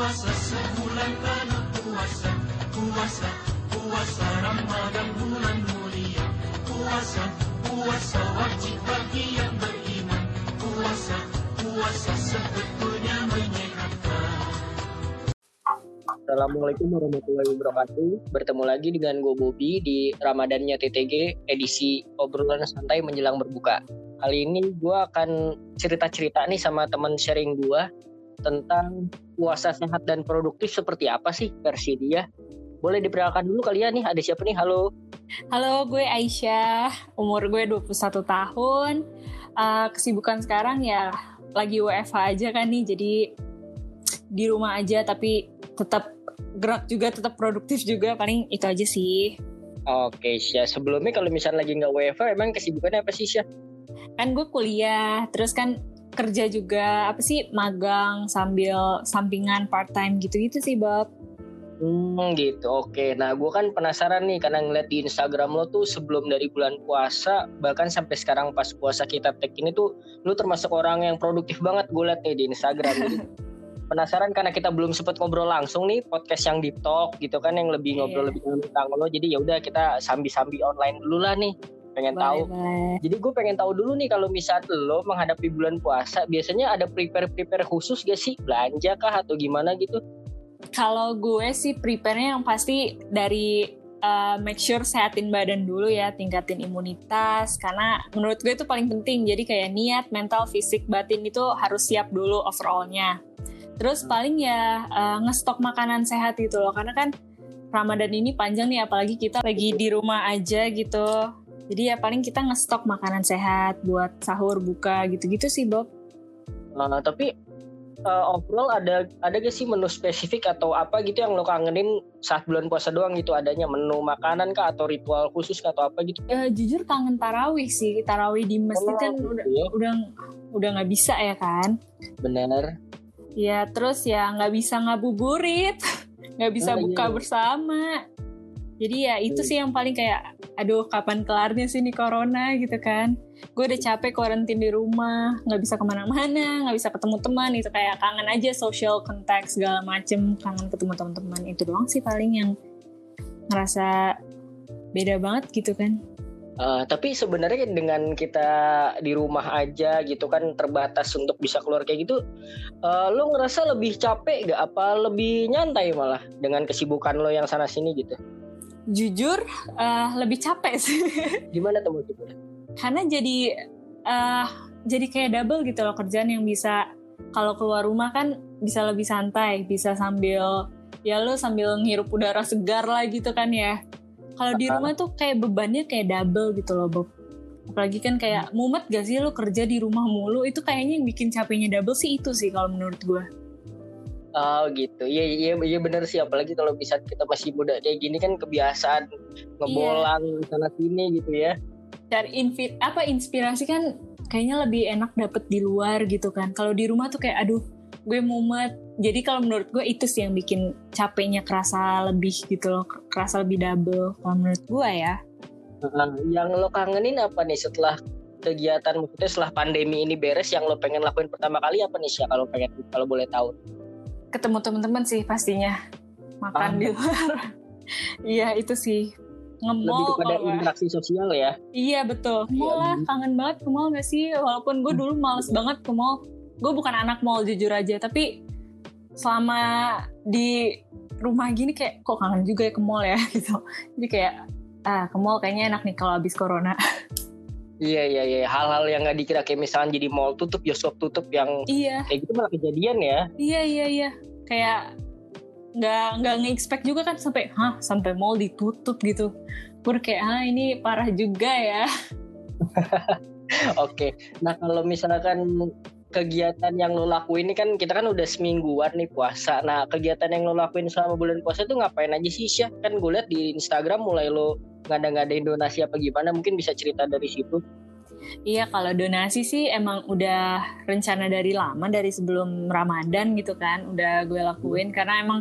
puasa, sebulan penuh puasa, puasa, puasa Ramadan bulan mulia, puasa, puasa wajib bagi yang beriman, puasa, puasa sebetulnya menyehatkan. Assalamualaikum warahmatullahi wabarakatuh. Bertemu lagi dengan gue Bobby di Ramadannya TTG edisi obrolan santai menjelang berbuka. Kali ini gue akan cerita-cerita nih sama teman sharing gue tentang puasa sehat dan produktif seperti apa sih versi dia. Boleh diperkenalkan dulu kalian nih, ada siapa nih? Halo. Halo, gue Aisyah. Umur gue 21 tahun. Uh, kesibukan sekarang ya lagi WFH aja kan nih, jadi di rumah aja tapi tetap gerak juga, tetap produktif juga. Paling itu aja sih. Oke, Syah. Sebelumnya kalau misalnya lagi nggak WFH, emang kesibukannya apa sih, Syah? kan gue kuliah terus kan kerja juga apa sih magang sambil sampingan part time gitu-gitu sih Bob Hmm gitu, oke. Nah gue kan penasaran nih karena ngeliat di Instagram lo tuh sebelum dari bulan puasa bahkan sampai sekarang pas puasa kita tag ini tuh lo termasuk orang yang produktif banget gue liat nih di Instagram. Jadi penasaran karena kita belum sempet ngobrol langsung nih podcast yang di talk gitu kan yang lebih ngobrol yeah. lebih tentang lo. Jadi ya udah kita sambi-sambi online dulu lah nih pengen boleh, tahu. Boleh. Jadi gue pengen tahu dulu nih kalau misal lo menghadapi bulan puasa, biasanya ada prepare-prepare khusus gak sih? Belanja kah atau gimana gitu? Kalau gue sih prepare-nya yang pasti dari uh, make sure sehatin badan dulu ya, tingkatin imunitas karena menurut gue itu paling penting. Jadi kayak niat, mental, fisik, batin itu harus siap dulu overallnya. Terus hmm. paling ya uh, ngestok makanan sehat gitu loh, karena kan Ramadan ini panjang nih, apalagi kita lagi di rumah aja gitu. Jadi ya paling kita ngestok makanan sehat buat sahur, buka gitu-gitu sih Bob. Nah, tapi uh, overall ada ada gak sih menu spesifik atau apa gitu yang lo kangenin saat bulan puasa doang gitu adanya menu makanan kah atau ritual khusus kah atau apa gitu? Uh, jujur kangen tarawih sih tarawih di masjid oh, kan udah iya. udah udah nggak bisa ya kan? Bener. Ya terus ya nggak bisa ngabuburit, nggak bisa nah, buka iya. bersama. Jadi ya itu sih yang paling kayak, aduh kapan kelarnya sih nih corona gitu kan. Gue udah capek karantin di rumah, nggak bisa ke mana-mana, nggak bisa ketemu teman, itu kayak kangen aja social contact segala macem, kangen ketemu teman-teman itu doang sih paling yang ngerasa beda banget gitu kan. Uh, tapi sebenarnya dengan kita di rumah aja gitu kan terbatas untuk bisa keluar kayak gitu, uh, lo ngerasa lebih capek gak? Apa lebih nyantai malah dengan kesibukan lo yang sana sini gitu? Jujur uh, lebih capek sih. Gimana tuh maksudnya? Karena jadi uh, jadi kayak double gitu loh kerjaan yang bisa kalau keluar rumah kan bisa lebih santai, bisa sambil ya lo sambil ngirup udara segar lah gitu kan ya. Kalau di rumah tuh kayak bebannya kayak double gitu loh Bob. Apalagi kan kayak mumet gak sih lo kerja di rumah mulu itu kayaknya yang bikin capeknya double sih itu sih kalau menurut gue. Oh gitu, iya iya iya benar sih apalagi kalau bisa kita masih muda kayak gini kan kebiasaan ngebolang iya. sana sini gitu ya. Cari infi apa inspirasi kan kayaknya lebih enak dapet di luar gitu kan. Kalau di rumah tuh kayak aduh gue mumet. Jadi kalau menurut gue itu sih yang bikin capeknya kerasa lebih gitu loh, kerasa lebih double kalau menurut gue ya. Nah, yang lo kangenin apa nih setelah kegiatan maksudnya setelah pandemi ini beres yang lo pengen lakuin pertama kali apa nih sih kalau pengen kalau boleh tahu? Ketemu teman-teman sih pastinya. Makan ah. di luar. Iya itu sih. Nge-mall lebih kepada interaksi sosial ya. Iya betul. Iya, mall lah kangen banget ke mall gak sih? Walaupun gue dulu males banget ke mall. Gue bukan anak mall jujur aja. Tapi selama di rumah gini kayak kok kangen juga ya ke mall ya? Gitu. Jadi kayak ah ke mall kayaknya enak nih kalau habis corona Iya iya iya hal-hal yang nggak dikira kayak misalnya jadi mall tutup, bioskop tutup yang iya. kayak gitu malah kejadian ya. Iya iya iya kayak nggak nggak nge-expect juga kan sampai hah sampai mall ditutup gitu. Gue kayak ah ini parah juga ya. Oke, nah kalau misalkan kegiatan yang lo lakuin ini kan kita kan udah semingguan nih puasa. Nah kegiatan yang lo lakuin selama bulan puasa itu ngapain aja sih Syah? Kan gue liat di Instagram mulai lo ngada-ngadain donasi apa gimana mungkin bisa cerita dari situ Iya kalau donasi sih emang udah rencana dari lama dari sebelum Ramadan gitu kan udah gue lakuin karena emang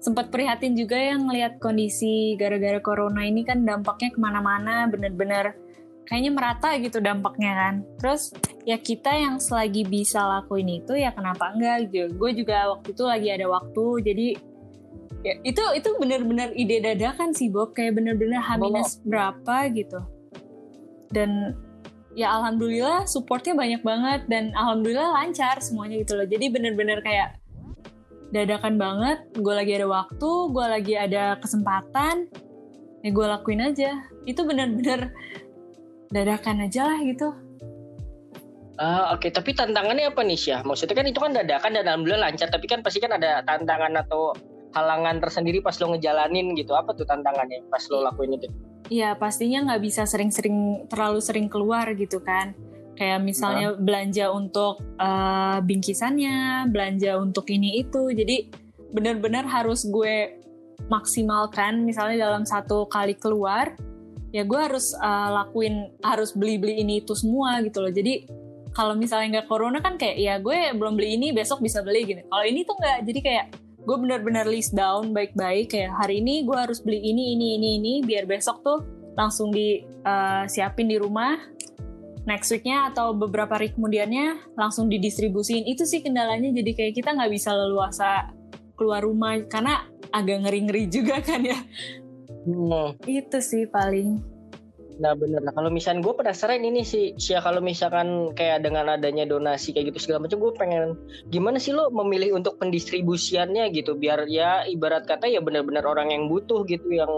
sempat prihatin juga yang ngelihat kondisi gara-gara corona ini kan dampaknya ke mana-mana bener-bener kayaknya merata gitu dampaknya kan. Terus ya kita yang selagi bisa lakuin itu ya kenapa enggak gitu. Gue juga waktu itu lagi ada waktu jadi ya, itu itu bener-bener ide dadakan sih Bob. Kayak bener-bener H minus berapa gitu. Dan ya alhamdulillah supportnya banyak banget dan alhamdulillah lancar semuanya gitu loh. Jadi bener-bener kayak dadakan banget. Gue lagi ada waktu gue lagi ada kesempatan ya gue lakuin aja. Itu bener-bener dadakan aja lah gitu Ah, oke. Tapi tantangannya apa nih, Syah? Maksudnya kan itu kan dadakan dan alhamdulillah lancar, tapi kan pasti kan ada tantangan atau halangan tersendiri pas lo ngejalanin gitu. Apa tuh tantangannya pas lo lakuin itu? Iya, pastinya nggak bisa sering-sering terlalu sering keluar gitu kan. Kayak misalnya belanja untuk eh, bingkisannya, belanja untuk ini itu. Jadi benar-benar harus gue maksimalkan misalnya dalam satu kali keluar ya gue harus eh, lakuin harus beli-beli ini itu semua gitu loh. Jadi kalau misalnya nggak corona kan kayak ya gue belum beli ini besok bisa beli gitu. Kalau ini tuh nggak, jadi kayak gue benar-benar list down baik-baik. Kayak hari ini gue harus beli ini ini ini ini biar besok tuh langsung disiapin di rumah. Next weeknya atau beberapa hari kemudiannya langsung didistribusin itu sih kendalanya jadi kayak kita nggak bisa leluasa keluar rumah. Karena agak ngeri-ngeri juga kan ya Hmm. itu sih paling Nah bener. Nah kalau misalnya gue penasaran ini sih, Syah kalau misalkan kayak dengan adanya donasi kayak gitu segala macam, gue pengen gimana sih lo memilih untuk pendistribusiannya gitu, biar ya ibarat kata ya benar-benar orang yang butuh gitu yang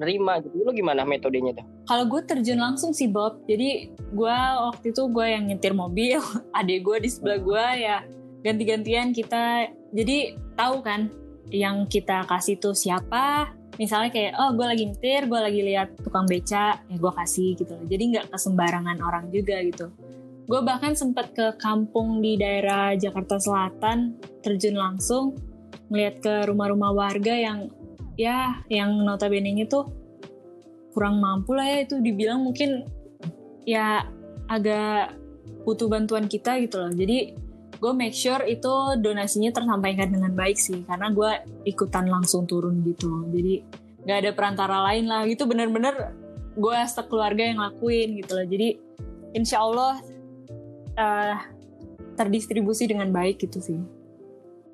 nerima gitu. Lo gimana metodenya tuh? Kalau gue terjun langsung sih Bob, jadi gue waktu itu gue yang nyetir mobil, adik gue di sebelah gue ya ganti-gantian kita, jadi tahu kan yang kita kasih tuh siapa. Misalnya kayak, oh gue lagi nyetir, gue lagi lihat tukang beca, ya gue kasih gitu loh. Jadi nggak kesembarangan orang juga gitu. Gue bahkan sempat ke kampung di daerah Jakarta Selatan, terjun langsung, ngeliat ke rumah-rumah warga yang ya yang notabene tuh kurang mampu lah ya itu dibilang mungkin ya agak butuh bantuan kita gitu loh jadi gue make sure itu donasinya tersampaikan dengan baik sih karena gue ikutan langsung turun gitu. Jadi nggak ada perantara lain lah. Itu bener-bener gue sekeluarga yang lakuin gitu loh. Jadi insya Allah eh, terdistribusi dengan baik gitu sih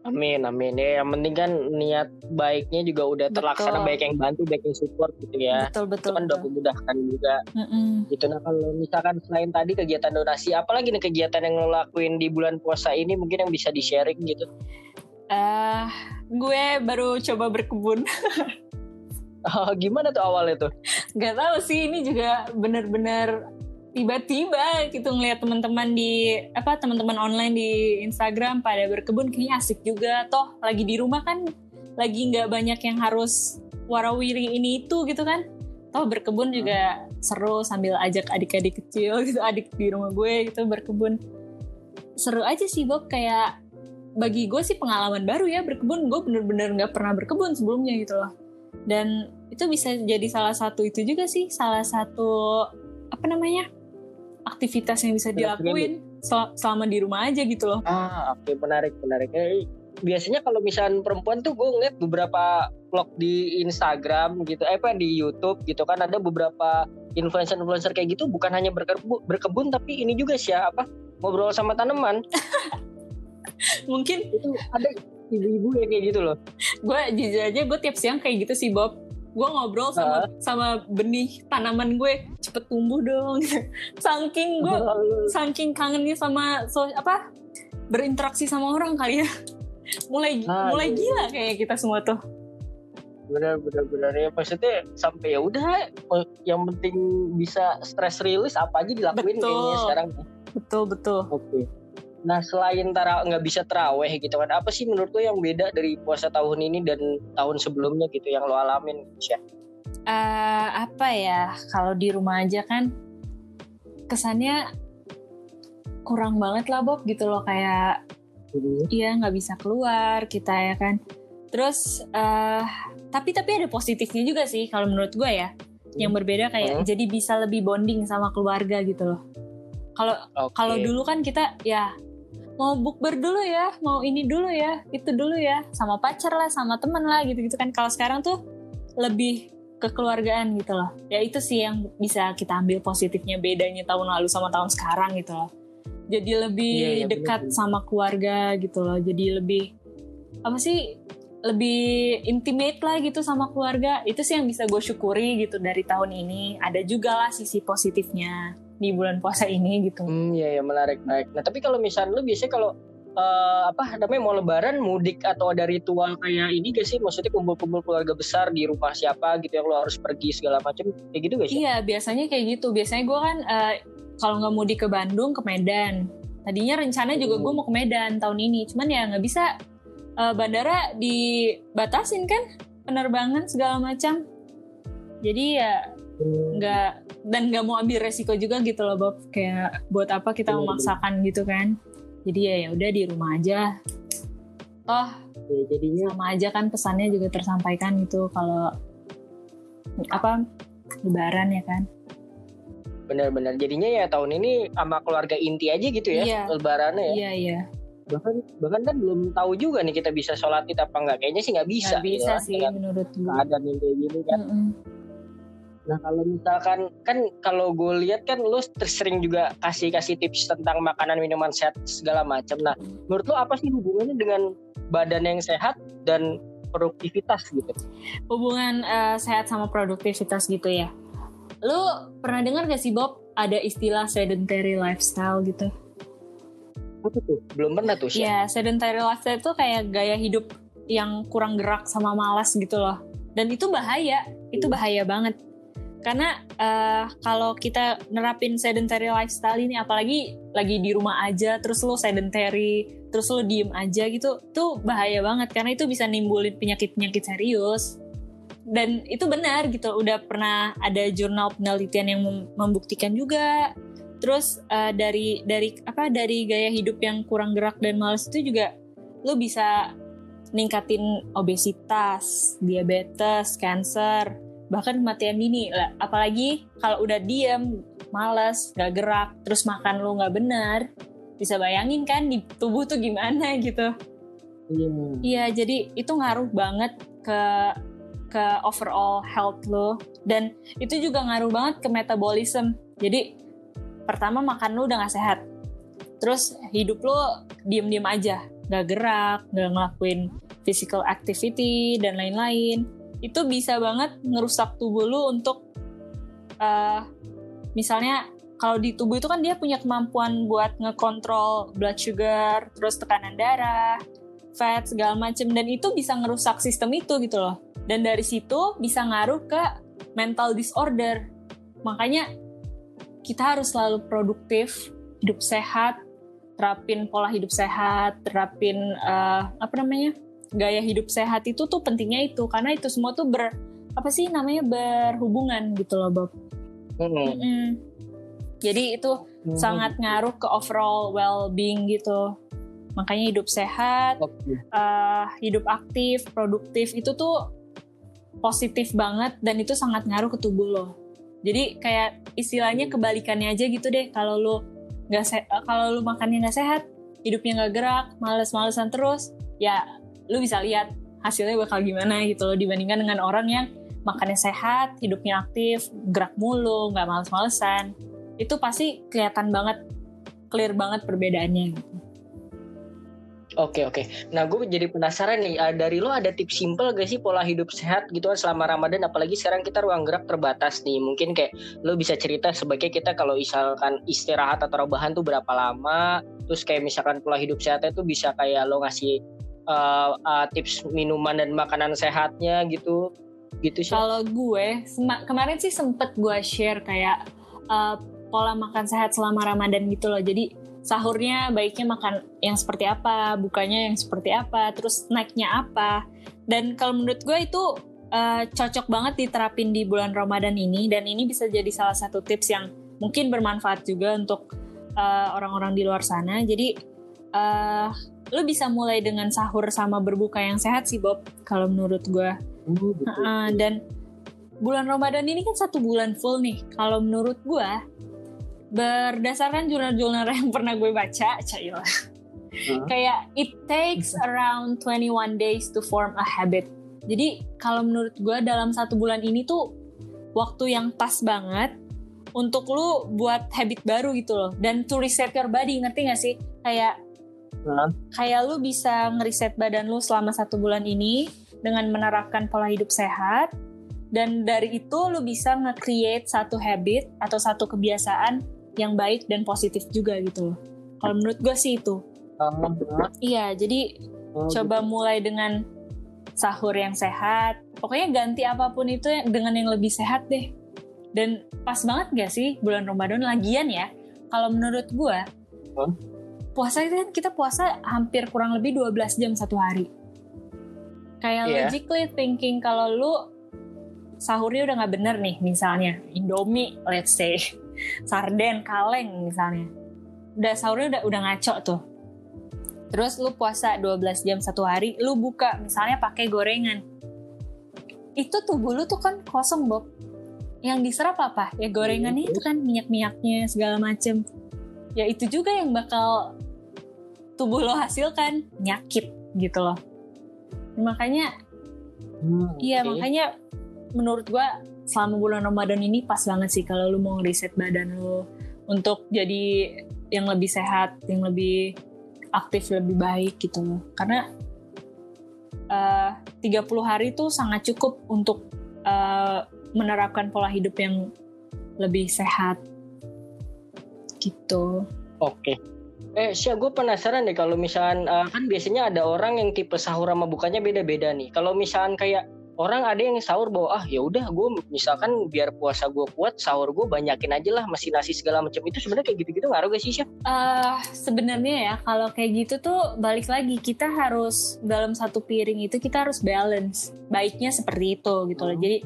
Amin, amin. Ya, yang penting kan niat baiknya juga udah terlaksana, Betul. baik yang bantu, baik yang support gitu ya. betul Itu betul, kan udah memudahkan juga. Mm-mm. gitu nah kalau misalkan selain tadi kegiatan donasi apalagi nih kegiatan yang lo lakuin di bulan puasa ini mungkin yang bisa di sharing gitu Eh, gue baru coba berkebun oh, gimana tuh awalnya tuh Gak tahu sih ini juga bener-bener tiba-tiba gitu ngeliat teman-teman di apa teman-teman online di Instagram pada berkebun kayaknya asik juga. Toh lagi di rumah kan lagi nggak banyak yang harus warawiri ini itu gitu kan. Toh berkebun juga seru sambil ajak adik-adik kecil gitu adik di rumah gue gitu berkebun. Seru aja sih Bob. Kayak bagi gue sih pengalaman baru ya berkebun. Gue bener-bener nggak pernah berkebun sebelumnya gitu loh. Dan itu bisa jadi salah satu itu juga sih salah satu apa namanya aktivitas yang bisa Benar, dilakuin sel- selama di rumah aja gitu loh. Ah oke menarik menarik. Eh, biasanya kalau misalnya perempuan tuh gue ngeliat beberapa vlog di Instagram gitu eh apa di YouTube gitu kan ada beberapa influencer-influencer kayak gitu bukan hanya berkebun, berkebun tapi ini juga sih ya, apa ngobrol sama tanaman. Mungkin itu ada ibu-ibu yang kayak gitu loh. Gue jujur aja gue tiap siang kayak gitu sih Bob gue ngobrol sama sama benih tanaman gue. Cepet tumbuh dong. Saking gue saking kangennya sama so, apa berinteraksi sama orang kali ya. Mulai Ah, mulai iya. gila kayak kita semua tuh. Benar benar benar ya maksudnya sampai ya udah yang penting bisa stress release apa aja dilakuin Betul. kayaknya sekarang. Betul betul. Oke nah selain tara nggak bisa teraweh gitu kan apa sih menurut lo yang beda dari puasa tahun ini dan tahun sebelumnya gitu yang lo alamin Syah? Eh, apa ya kalau di rumah aja kan kesannya kurang banget lah Bob gitu loh kayak iya nggak bisa keluar kita ya kan terus eh tapi tapi ada positifnya juga sih kalau menurut gue ya yang berbeda kayak Hmm. jadi bisa lebih bonding sama keluarga gitu loh kalau Oke. kalau dulu kan kita ya mau bukber dulu ya mau ini dulu ya itu dulu ya sama pacar lah sama temen lah gitu gitu kan kalau sekarang tuh lebih kekeluargaan gitu loh. Ya itu sih yang bisa kita ambil positifnya bedanya tahun lalu sama tahun sekarang gitu loh. Jadi lebih Iya, iya, dekat bener. sama keluarga gitu loh. Jadi lebih apa sih lebih intimate lah gitu sama keluarga. Itu sih yang bisa gue syukuri gitu dari tahun ini. Ada juga lah sisi positifnya di bulan puasa ini gitu. Hmm, iya ya menarik menarik. Nah tapi kalau misalnya lu biasanya kalau eh, apa namanya mau lebaran mudik atau ada ritual kayak ini gak sih? Maksudnya kumpul-kumpul keluarga besar di rumah siapa gitu yang lu harus pergi segala macam kayak gitu gak sih? Iya, biasanya kayak gitu. Biasanya gue kan eh, kalau nggak mudik ke Bandung ke Medan. Tadinya rencana juga gue mau ke Medan tahun ini, cuman ya nggak bisa. Eh, bandara dibatasin kan penerbangan segala macam. Jadi ya nggak dan nggak mau ambil resiko juga gitu loh Bob. Kayak buat apa kita memaksakan gitu kan? Jadi ya ya udah di rumah aja. Toh Ya, jadinya sama aja kan pesannya juga tersampaikan gitu kalau apa lebaran ya kan. benar-benar jadinya ya tahun ini sama keluarga inti aja gitu ya Iya. lebarannya ya. Iya iya. Bahkan bahkan kan belum tahu juga nih kita bisa sholat id apa enggak. Kayaknya sih nggak bisa. Nggak bisa gitu, sih menurut gue. keadaan yang kayak gini kan. Mm-mm. Nah kalau misalkan kan kalau gue lihat kan lu sering juga kasih kasih tips tentang makanan minuman sehat segala macam. Nah menurut lu apa sih hubungannya dengan badan yang sehat dan produktivitas gitu? Hubungan eh, sehat sama produktivitas gitu ya. Lu pernah dengar gak sih Bob ada istilah sedentary lifestyle gitu? Apa tuh? Belum pernah tuh sih. Ya, sedentary lifestyle itu kayak gaya hidup yang kurang gerak sama malas gitu loh. Dan itu bahaya, itu bahaya banget. Karena eh, kalau kita nerapin sedentary lifestyle ini, apalagi lagi di rumah aja, terus lo sedentary, terus lo diem aja gitu, tuh bahaya banget. Karena itu bisa nimbulin penyakit-penyakit serius. Dan itu benar gitu, udah pernah ada jurnal penelitian yang mem- membuktikan juga. Terus eh, dari dari apa dari gaya hidup yang kurang gerak dan malas itu juga lo bisa ningkatin obesitas, diabetes, cancer, bahkan kematian dini lah. Apalagi kalau udah diem, malas, gak gerak, terus makan lo nggak benar, bisa bayangin kan di tubuh tuh gimana gitu. Iya. Iya, jadi itu ngaruh banget ke ke overall health lo dan itu juga ngaruh banget ke metabolism. Jadi pertama makan lo udah gak sehat. Terus hidup lo diem-diem aja, gak gerak, gak ngelakuin physical activity dan lain-lain. Itu bisa banget ngerusak tubuh lo untuk eh, misalnya kalau di tubuh itu kan dia punya kemampuan buat ngekontrol blood sugar, terus tekanan darah, fat segala macem. Dan itu bisa ngerusak sistem itu gitu loh. Dan dari situ bisa ngaruh ke mental disorder. Makanya kita harus selalu produktif hidup sehat terapin pola hidup sehat terapin eh, apa namanya gaya hidup sehat itu tuh pentingnya itu karena itu semua tuh ber apa sih namanya berhubungan gitu loh Bob Mm-mm. Mm-mm. jadi itu sangat ngaruh ke overall well-being gitu makanya hidup sehat eh, hidup aktif, produktif itu tuh positif banget dan itu sangat ngaruh ke tubuh lo. Jadi kayak istilahnya kebalikannya aja gitu deh. Kalau lo nggak kalau lo makannya nggak sehat, hidupnya nggak gerak, males-malesan terus, ya lo bisa lihat hasilnya bakal gimana gitu loh dibandingkan dengan orang yang makannya sehat, hidupnya aktif, gerak mulu, nggak males-malesan. Itu pasti kelihatan banget, clear banget perbedaannya. Gitu. Oke oke. Nah gue jadi penasaran nih eh, dari lo ada tips simple gak sih pola hidup sehat gitu kan selama Ramadan apalagi sekarang kita ruang gerak terbatas nih mungkin kayak lo bisa cerita sebagai kita kalau misalkan istirahat atau rebahan tuh berapa lama terus kayak misalkan pola hidup sehatnya tuh bisa kayak lo ngasih eh, eh, tips minuman dan makanan sehatnya gitu gitu sih. Kalau gue kemarin sih sempet gue share kayak uh, pola makan sehat selama Ramadan gitu loh. Jadi sahurnya baiknya makan yang seperti apa, bukanya yang seperti apa, terus naiknya apa. Dan kalau menurut gue itu uh, cocok banget diterapin di bulan Ramadan ini dan ini bisa jadi salah satu tips yang mungkin bermanfaat juga untuk uh, orang-orang di luar sana. Jadi uh, lu bisa mulai dengan sahur sama berbuka yang sehat sih Bob kalau menurut gue. Oh, gitu. Heeh, dan bulan Ramadan ini kan satu bulan full nih. Kalau menurut gue, berdasarkan jurnal-jurnal yang pernah gue baca, Caila, kayak it takes around 21 days to form a habit. Jadi kalau menurut gue dalam satu bulan ini tuh waktu yang pas banget untuk lu buat habit baru gitu loh. Dan to reset your body, ngerti gak sih? Kayak Kayak lu bisa ngeriset badan lu selama satu bulan ini dengan menerapkan pola hidup sehat. Dan dari itu lu bisa nge-create satu habit atau satu kebiasaan yang baik dan positif juga gitu loh. Kalau menurut gue sih itu. Iya, jadi Oh, coba mulai dengan sahur yang sehat. Pokoknya ganti apa pun itu dengan yang lebih sehat deh. Dan pas banget gak sih bulan Ramadan lagian ya? Kalau menurut gua, Hmm? Puasa itu kan kita puasa hampir kurang lebih 12 jam satu hari. Kayak Iya. logically thinking kalau lu sahurnya udah nggak bener nih misalnya Indomie let's say. Sarden kaleng misalnya. Udah sahurnya udah udah ngaco tuh. Terus lu puasa 12 jam satu hari lu buka misalnya pakai gorengan. Itu tubuh lu tuh kan kosong Bob. Yang diserap apa? Ya gorengannya itu kan minyak-minyaknya segala macem. Ya itu juga yang bakal tubuh lo hasilkan nyakit gitu loh makanya Hmm, Iya oke. makanya menurut gua selama bulan Ramadan ini pas banget sih kalau lu mau riset badan lu untuk jadi yang lebih sehat, yang lebih aktif, lebih baik gitu loh. Karena eh 30 hari itu sangat cukup untuk eh, menerapkan pola hidup yang lebih sehat gitu. Oke. Eh, Syah, gue penasaran deh kalau misalkan eh, kan biasanya ada orang yang tipe sahur sama bukanya beda-beda nih. Kalau misalkan kayak orang ada yang sahur bahwa ah ya udah gue misalkan biar puasa gue kuat sahur gue banyakin aja lah masih nasi segala macam itu sebenarnya kayak gitu-gitu ngaruh gak sih Syah? eh sebenarnya ya kalau kayak gitu tuh balik lagi kita harus dalam satu piring itu kita harus balance baiknya seperti itu gitu loh Hmm. jadi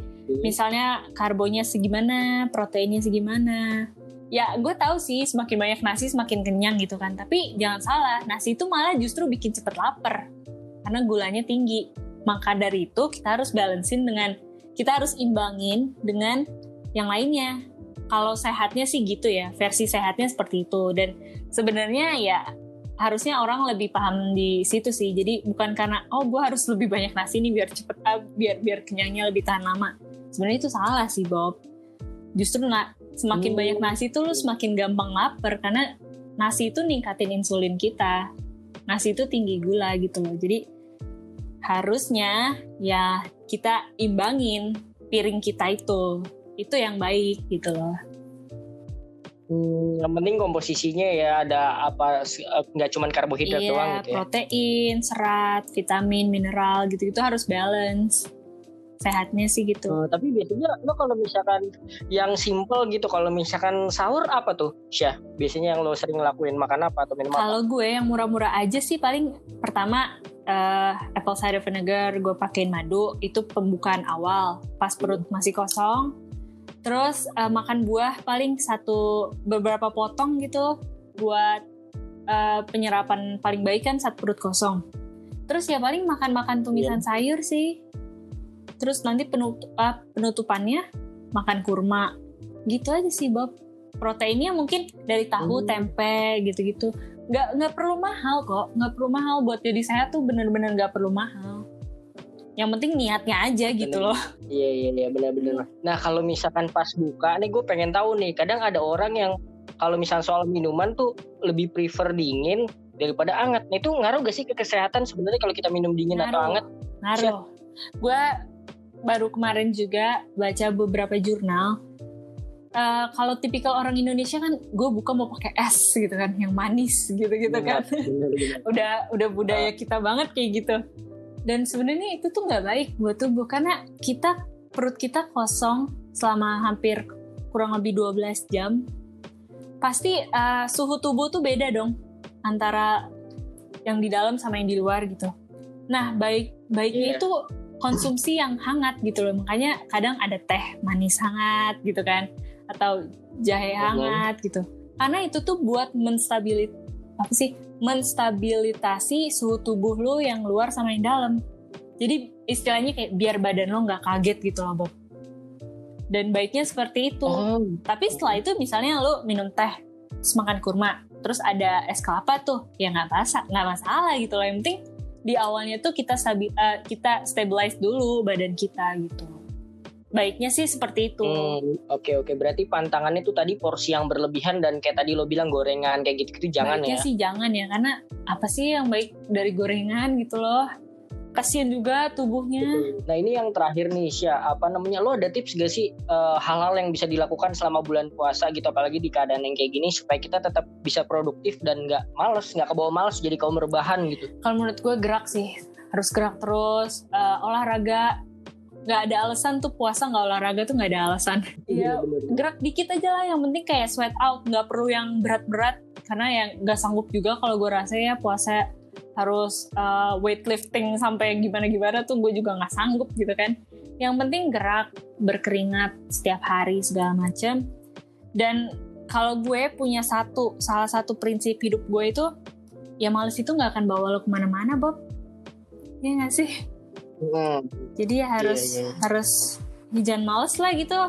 misalnya karbonya segimana proteinnya segimana ya gue tahu sih semakin banyak nasi semakin kenyang gitu kan. Tapi jangan salah nasi itu malah justru bikin cepet lapar. Karena gulanya tinggi. Maka dari itu kita harus balancein dengan kita harus imbangin dengan yang lainnya. Kalau sehatnya sih gitu ya versi sehatnya seperti itu. Dan sebenarnya ya harusnya orang lebih paham di situ sih. Jadi bukan karena oh gue harus lebih banyak nasi nih biar cepet ah, biar biar kenyangnya lebih tahan lama. Sebenarnya itu salah sih Bob. Justru na- semakin Hmm. banyak nasi tuh lu semakin gampang lapar karena nasi itu ningkatin insulin kita nasi itu tinggi gula gitu loh jadi harusnya ya kita imbangin piring kita itu itu yang baik gitu loh Hmm, yang penting komposisinya ya ada apa eh, nggak cuma karbohidrat iya, doang gitu ya. protein, serat, vitamin, mineral gitu-gitu harus balance. Sehatnya sih gitu. Eh, tapi biasanya lo kalau misalkan yang simple gitu kalau misalkan sahur apa tuh Syah? Biasanya yang lo sering lakuin makan apa atau minum apa? Kalau gue yang murah-murah aja sih paling pertama eh, apple cider vinegar gue pakein madu itu pembukaan awal pas perut masih kosong. Terus eh, makan buah paling satu beberapa potong gitu buat eh, penyerapan paling baik kan saat perut kosong. Terus ya paling makan-makan tumisan sayur sih. Terus nanti penut- eh, penutupannya makan kurma. Gitu aja sih Bob. Proteinnya mungkin dari tahu, Hmm. tempe gitu-gitu. Nggak nggak perlu mahal kok. Nggak perlu mahal buat jadi sehat tuh bener-bener nggak perlu mahal. Yang penting niatnya aja gitu Bener. loh. Iya iya iya benar-benar. Nah kalau misalkan pas buka nih gue pengen tahu nih. Kadang ada orang yang kalau misalnya soal minuman tuh lebih prefer dingin daripada anget. Nah itu ngaruh gak sih ke kesehatan sebenarnya kalau kita minum dingin atau Ngaruh. anget? Ngaruh. Gue baru kemarin juga baca beberapa jurnal. Eh, kalau tipikal orang Indonesia kan gue buka mau pakai es gitu kan, yang manis gitu-gitu kan. Bener-bener. udah udah budaya kita banget kayak gitu. Dan sebenarnya itu tuh nggak baik buat tubuh karena kita perut kita kosong selama hampir kurang lebih 12 jam. Pasti eh, suhu tubuh tuh beda dong antara yang di dalam sama yang di luar gitu. Nah, baik baiknya itu konsumsi yang hangat gitu loh. Makanya kadang ada teh manis hangat gitu kan atau jahe hangat gitu. Karena itu tuh buat menstabilit apa sih? menstabilitasi suhu tubuh lo yang luar sama yang dalam. Jadi istilahnya kayak biar badan lo nggak kaget gitu loh, Bob. Dan baiknya seperti itu. Oh, Tapi setelah itu misalnya lo minum teh, terus makan kurma, terus ada es kelapa tuh, ya nggak masalah, nggak masalah gitu loh. Yang penting di awalnya tuh kita stabi, uh, kita stabilize dulu badan kita gitu. Baiknya sih seperti itu. Hmm, Oke oke berarti pantangannya itu tadi porsi yang berlebihan dan kayak tadi lo bilang gorengan kayak gitu gitu jangan Baiknya ya. sih jangan ya karena apa sih yang baik dari gorengan gitu loh. Kasian juga tubuhnya. Nah ini yang terakhir nih Sya, apa namanya? Lo ada tips gak sih eh, hal-hal yang bisa dilakukan selama bulan puasa gitu? Apalagi di keadaan yang kayak gini supaya kita tetap bisa produktif dan nggak males nggak kebawa males jadi kaum rebahan gitu. Kalau menurut gue gerak sih. Harus gerak terus. Eh, olahraga. Nggak ada alasan tuh puasa nggak olahraga tuh nggak ada alasan. Iya bener. gerak dikit aja lah. Yang penting kayak sweat out. Nggak perlu yang berat-berat. Karena yang nggak sanggup juga kalau gue rasa ya puasa harus uh, weightlifting sampai gimana-gimana tuh gue juga nggak sanggup gitu kan. Yang penting gerak berkeringat setiap hari segala macam dan kalau gue punya satu salah satu prinsip hidup gue itu ya males itu nggak akan bawa lo ke mana-mana Bob. Ya nggak sih? Hmm, jadi ya harus Iya, iya. harus ya jangan males lah gitu.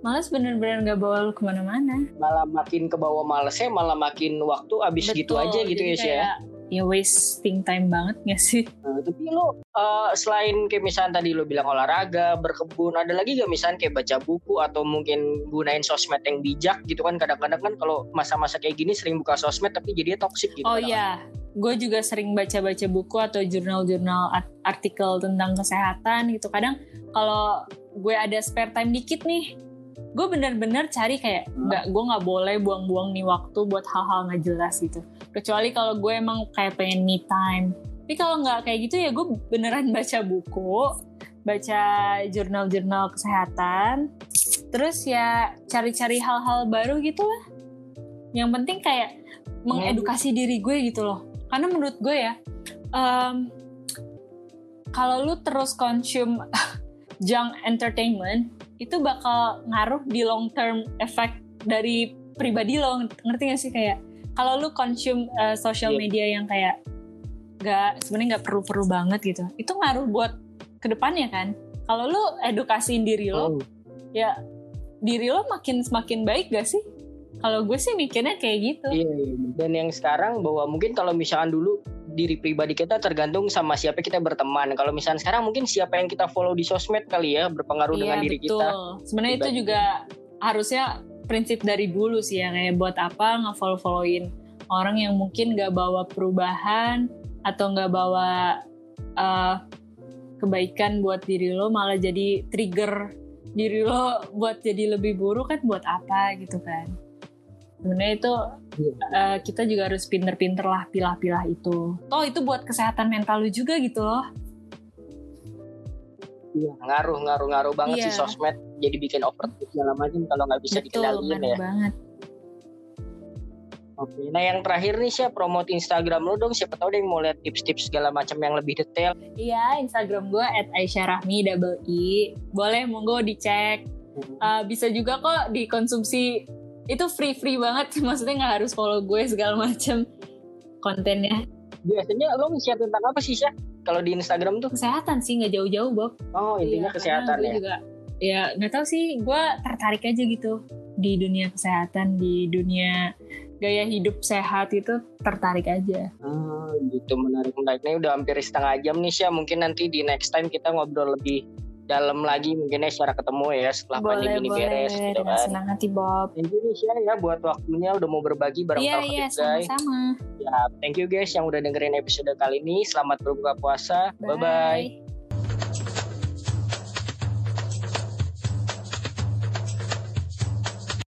Males bener-bener nggak bawa lu ke mana-mana. Malah makin ke bawah malesnya malah makin waktu abis gitu Betul, aja gitu ya Sya. kayak ya wasting time banget gak sih? Nah, tapi lo eh, selain kayak misalnya tadi lo bilang olahraga, berkebun, ada lagi gak misalnya kayak baca buku atau mungkin gunain sosmed yang bijak gitu kan? Kadang-kadang kan kalau masa-masa kayak gini sering buka sosmed tapi jadinya toxic gitu. oh iya gue juga sering baca-baca buku atau jurnal-jurnal art- artikel tentang kesehatan gitu. Kadang kalau gue ada spare time dikit nih gue bener-bener cari kayak nggak gue nggak boleh buang-buang nih waktu buat hal-hal nggak jelas gitu. Kecuali kalau gue emang kayak pengen me time. Tapi kalau nggak kayak gitu ya gue beneran baca buku baca jurnal-jurnal kesehatan terus ya cari-cari hal-hal baru gitu lah. Yang penting kayak mengedukasi diri gue gitu loh. Karena menurut gue ya em, kalau lu terus consume junk entertainment itu bakal ngaruh di long term effect dari pribadi lo ngerti gak sih kayak kalau lu consume uh, social Iya. media yang kayak gak sebenarnya nggak perlu-perlu banget gitu itu ngaruh buat ke depannya kan kalau lu edukasiin diri lo Hmm. ya diri lo makin semakin baik gak sih kalau gue sih mikirnya kayak gitu Iya, iya. Dan yang sekarang bahwa mungkin kalau misalkan dulu diri pribadi kita tergantung sama siapa kita berteman. Kalau misalkan sekarang mungkin siapa yang kita follow di sosmed kali ya berpengaruh dengan diri kita. Iya, Sebenarnya itu juga harusnya prinsip dari dulu sih ya kayak buat apa nge-follow-followin orang yang mungkin gak bawa perubahan atau nggak bawa uh, kebaikan buat diri lo malah jadi trigger diri lo buat jadi lebih buruk kan buat apa gitu kan sebenarnya itu uh, kita juga harus pinter-pinter lah pilah-pilah itu toh itu buat kesehatan mental lu juga gitu loh Iya, ngaruh ngaruh ngaruh banget Iya. sih sosmed jadi bikin overthink segala macam kalau nggak bisa betul dikendaliin ngaruh ya. banget Oke. Nah yang terakhir nih sih promote Instagram lo dong. Siapa tahu yang mau lihat tips-tips segala macam yang lebih detail. Iya, Instagram gue at Aisyarahmi double I. Boleh, monggo dicek. Uh, bisa juga kok dikonsumsi. Itu free-free banget. Maksudnya nggak harus follow gue segala macam kontennya. Biasanya lo nge-share tentang apa sih Syah? Kalau di Instagram tuh? Kesehatan sih, nggak jauh-jauh, Bob. Oh intinya Iya, kesehatan gue ya. juga, ya nggak tahu sih, gue tertarik aja gitu di dunia kesehatan, di dunia gaya hidup sehat itu tertarik aja. Ah, gitu menarik menarik. Nih udah hampir setengah jam nih Syah. Mungkin nanti di next time kita ngobrol lebih dalam lagi mungkin ya secara ketemu ya setelah pandemi ini beres gitu kan. senang hati Bob. Syah ya buat waktunya udah mau berbagi bareng Talk iya, Guys. sama-sama. Ya, thank you guys yang udah dengerin episode kali ini. Selamat berbuka puasa. Bye bye.